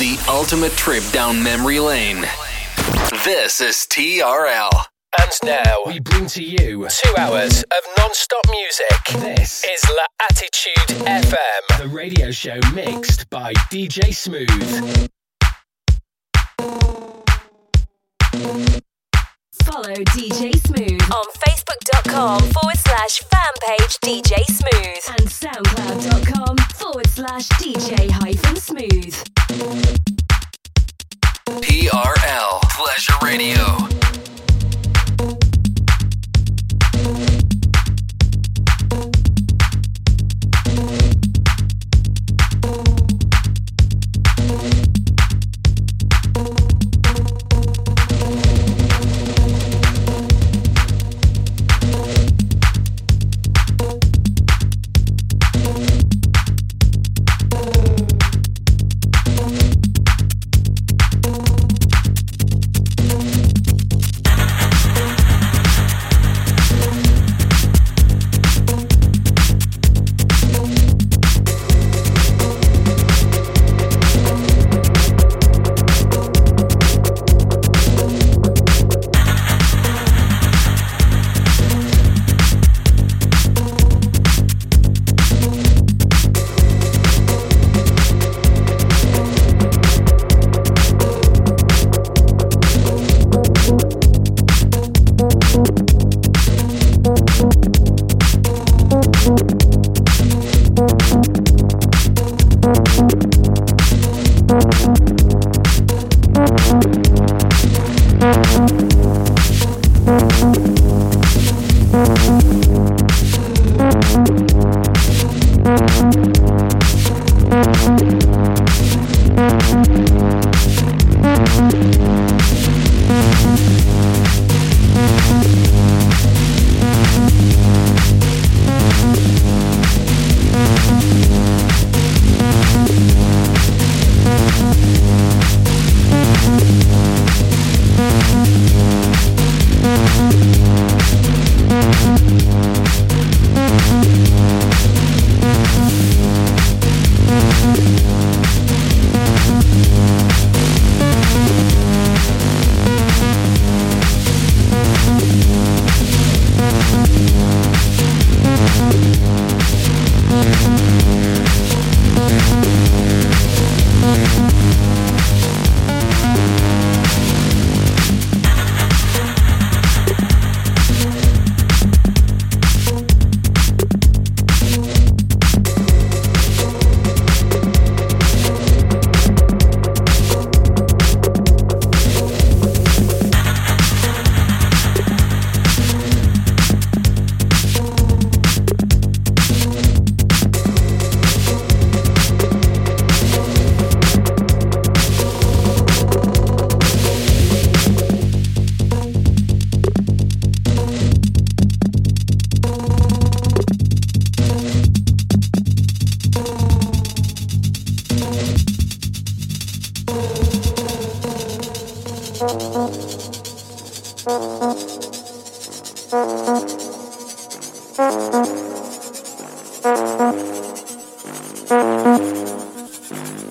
The ultimate trip down memory lane. This is TRL. And now we bring to you two hours of non-stop music. This is La Attitude FM, the radio show mixed by DJ Smooth. Follow DJ Smooth on Facebook.com forward slash fan page DJ Smooth and SoundCloud.com forward slash DJ hyphen Smooth. TRL Pleasure Radio.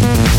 Thank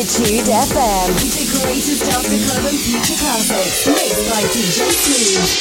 Attitude FM. The greatest after club and future classics. Mixed by DJ Smooth.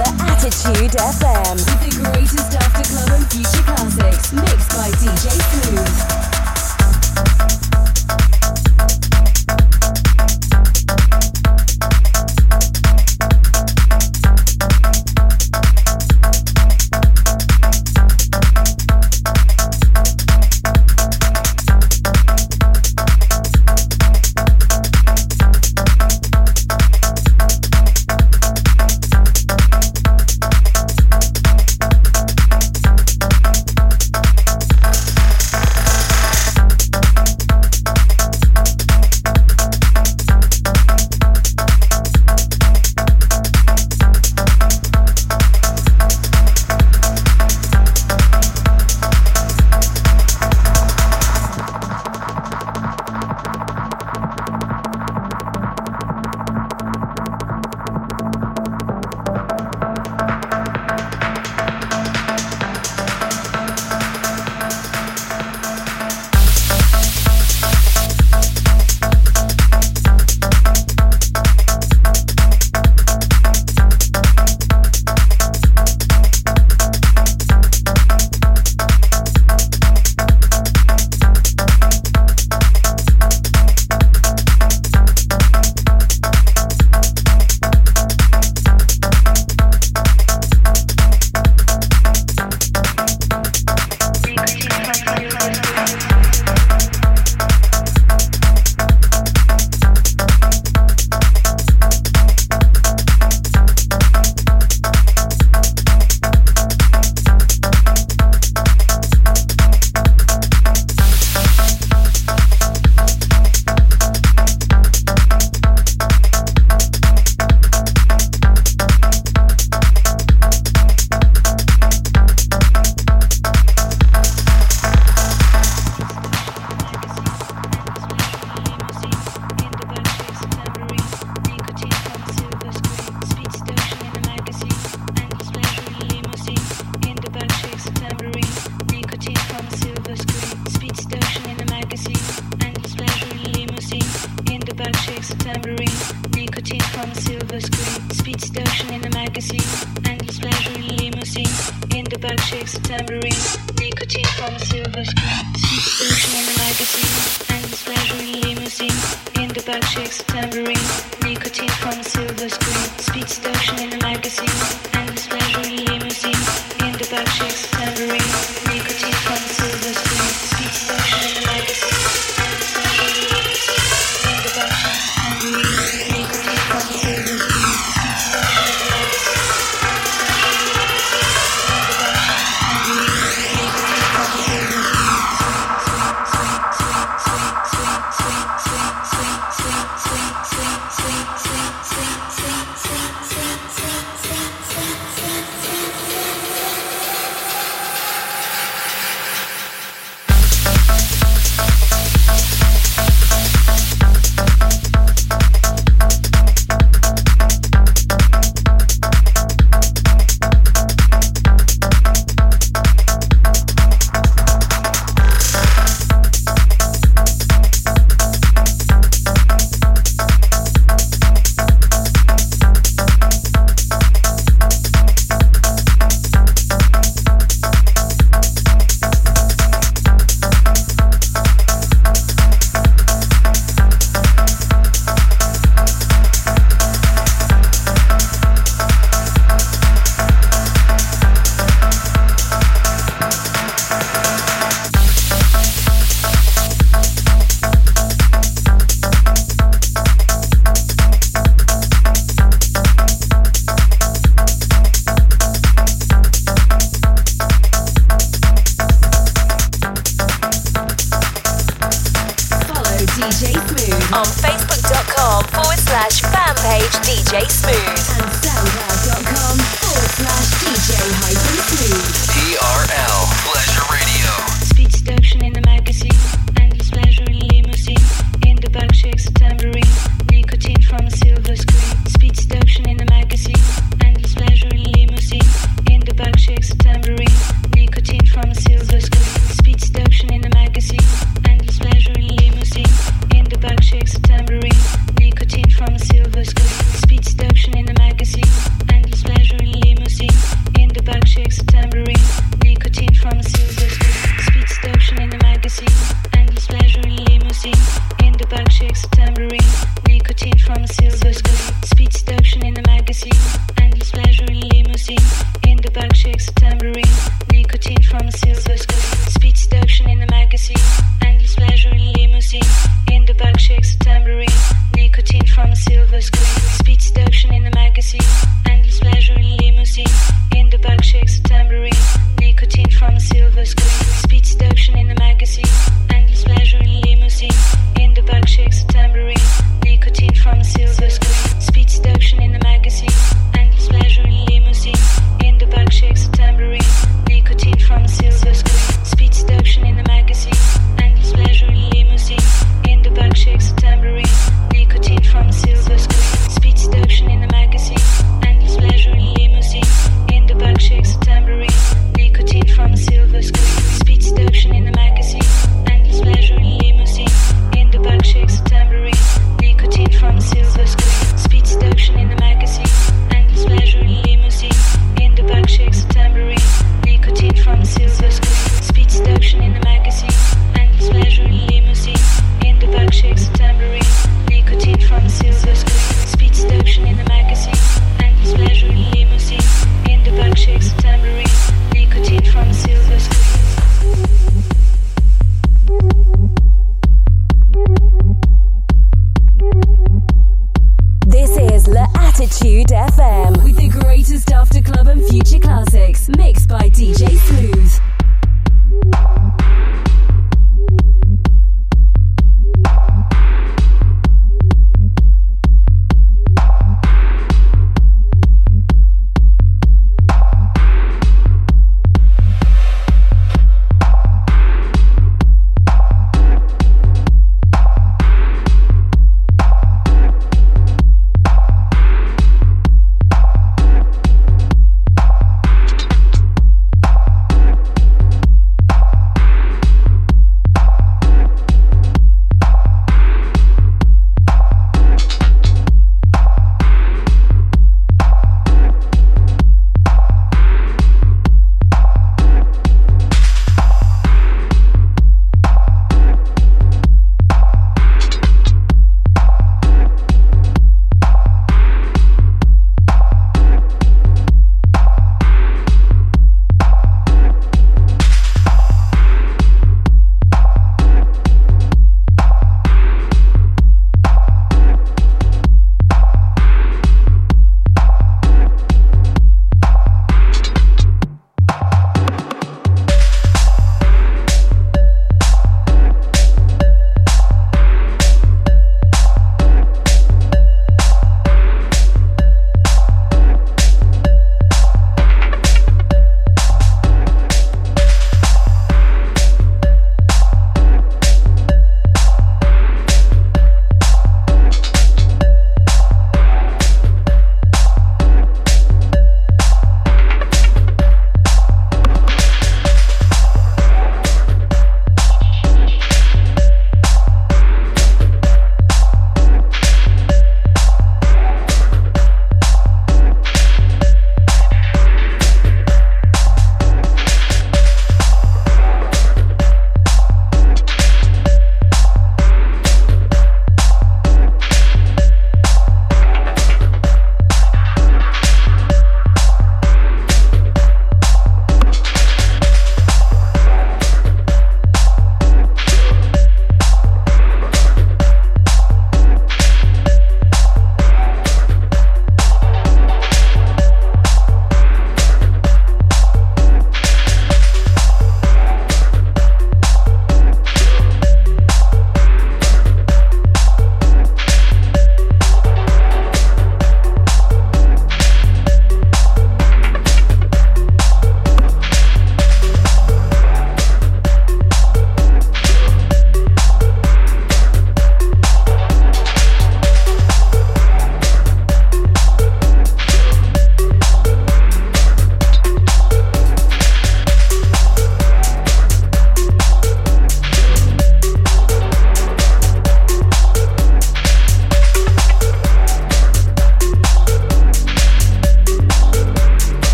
Attitude FM. With the greatest and future classics, mixed by DJ Smooth.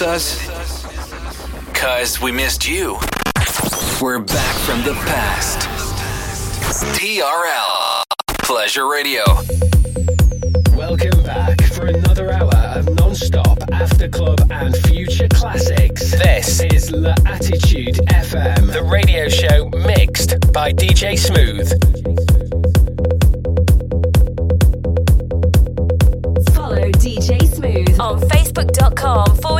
Miss us? Cause we missed you. We're back from the past. TRL Pleasure Radio. Welcome back for another hour of non-stop after club and future classics. This is La Attitude FM, the radio show mixed by DJ Smooth. Follow DJ Smooth on Facebook.com forward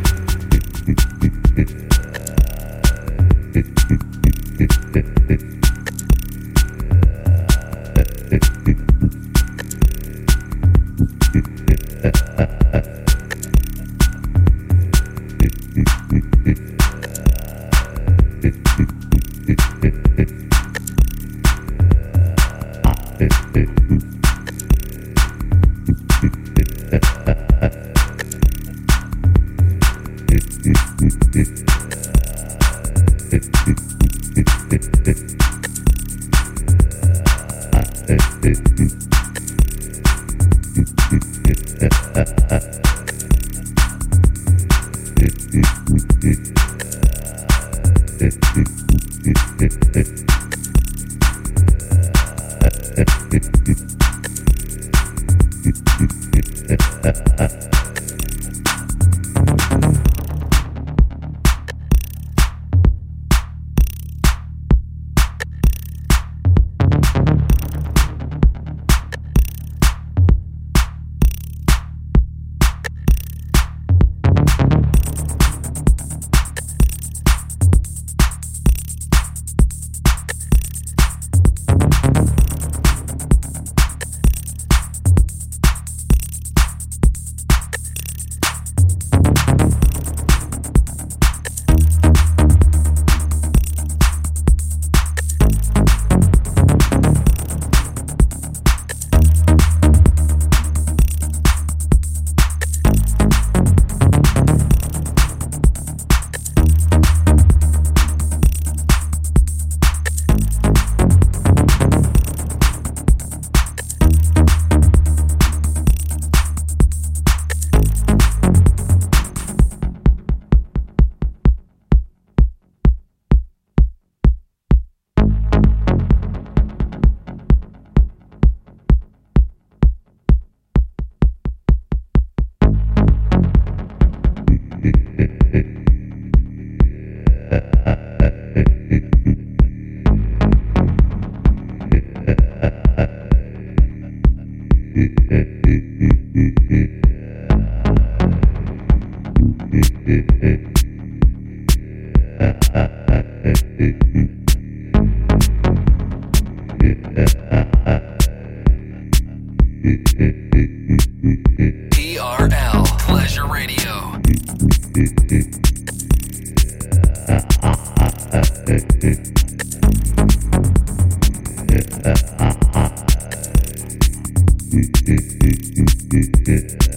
Yeah.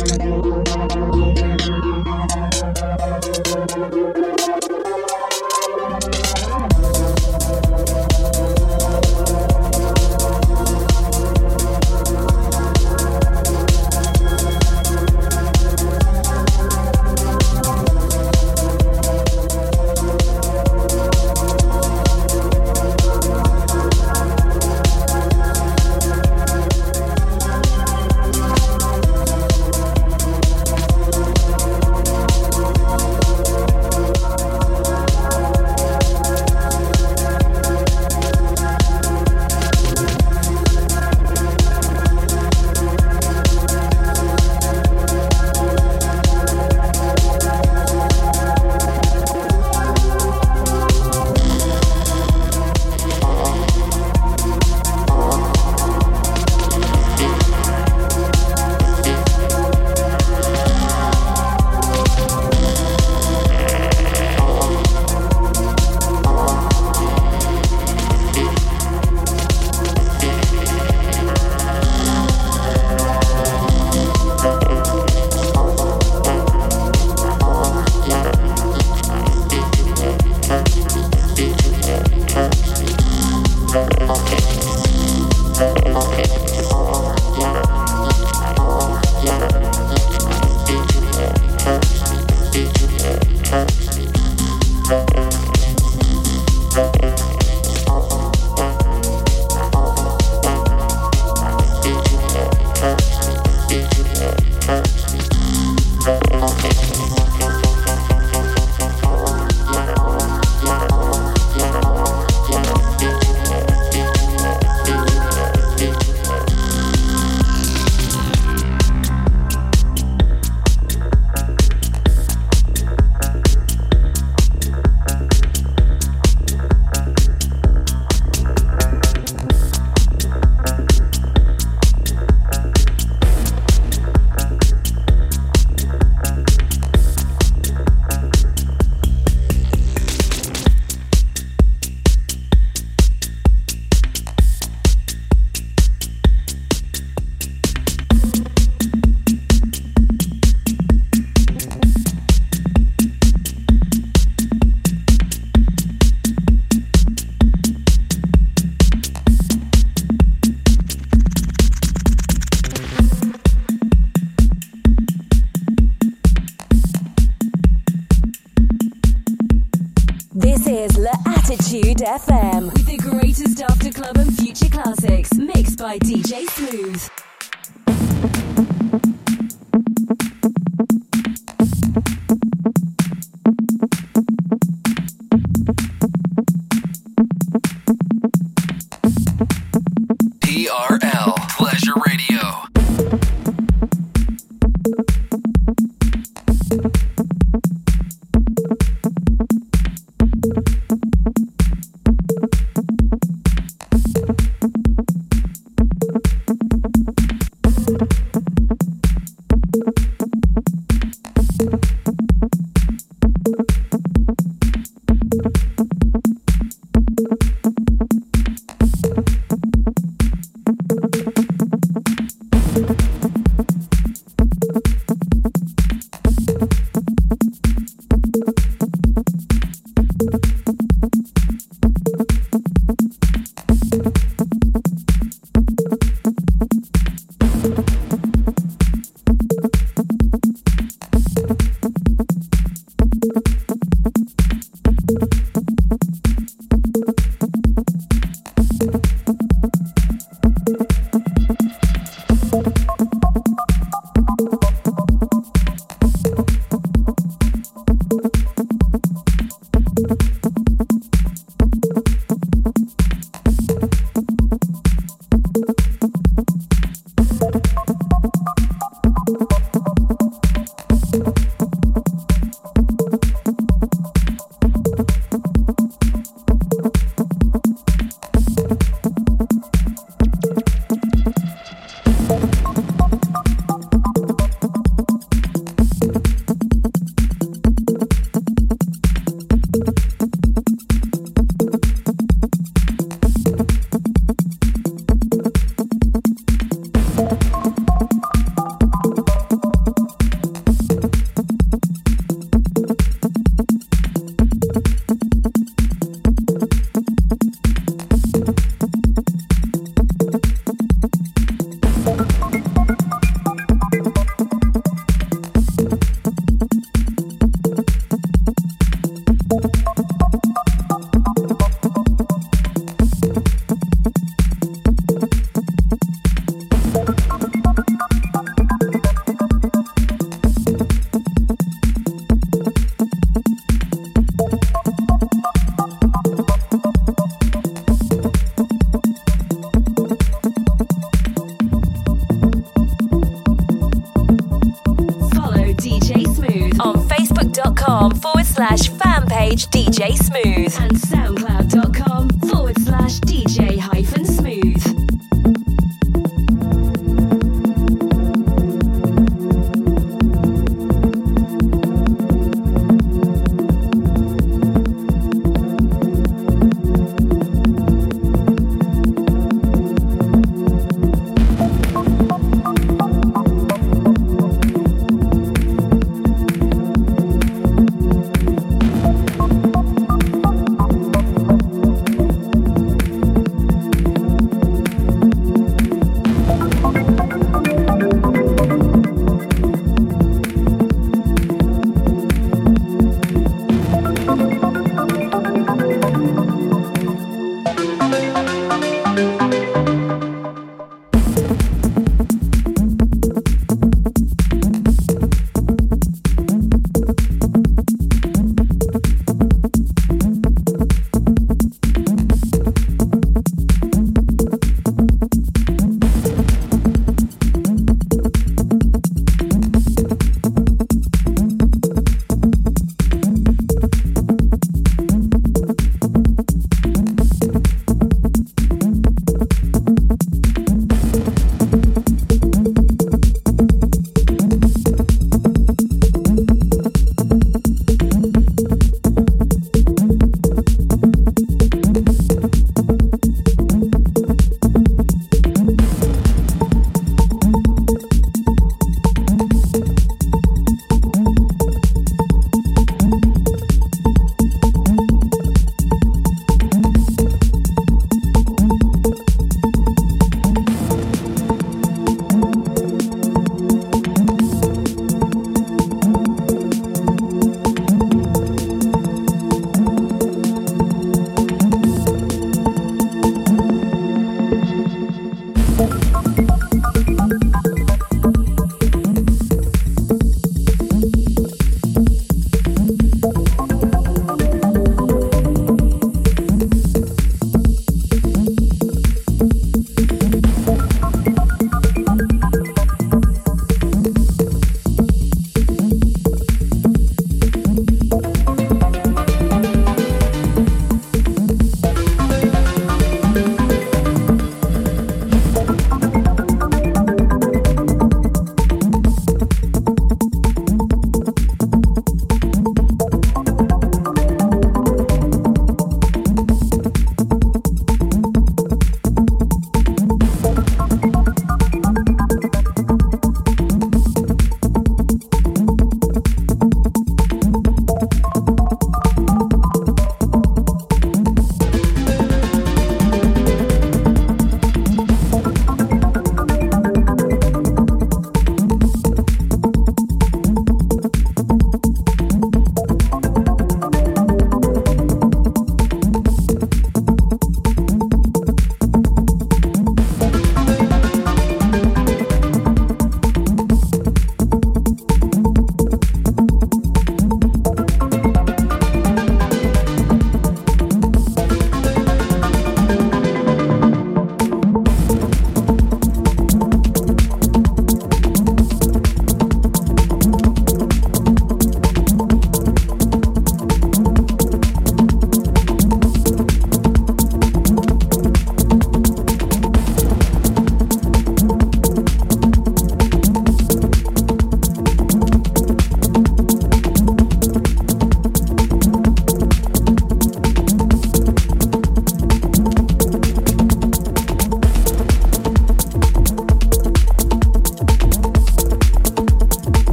Thank you.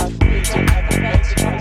love.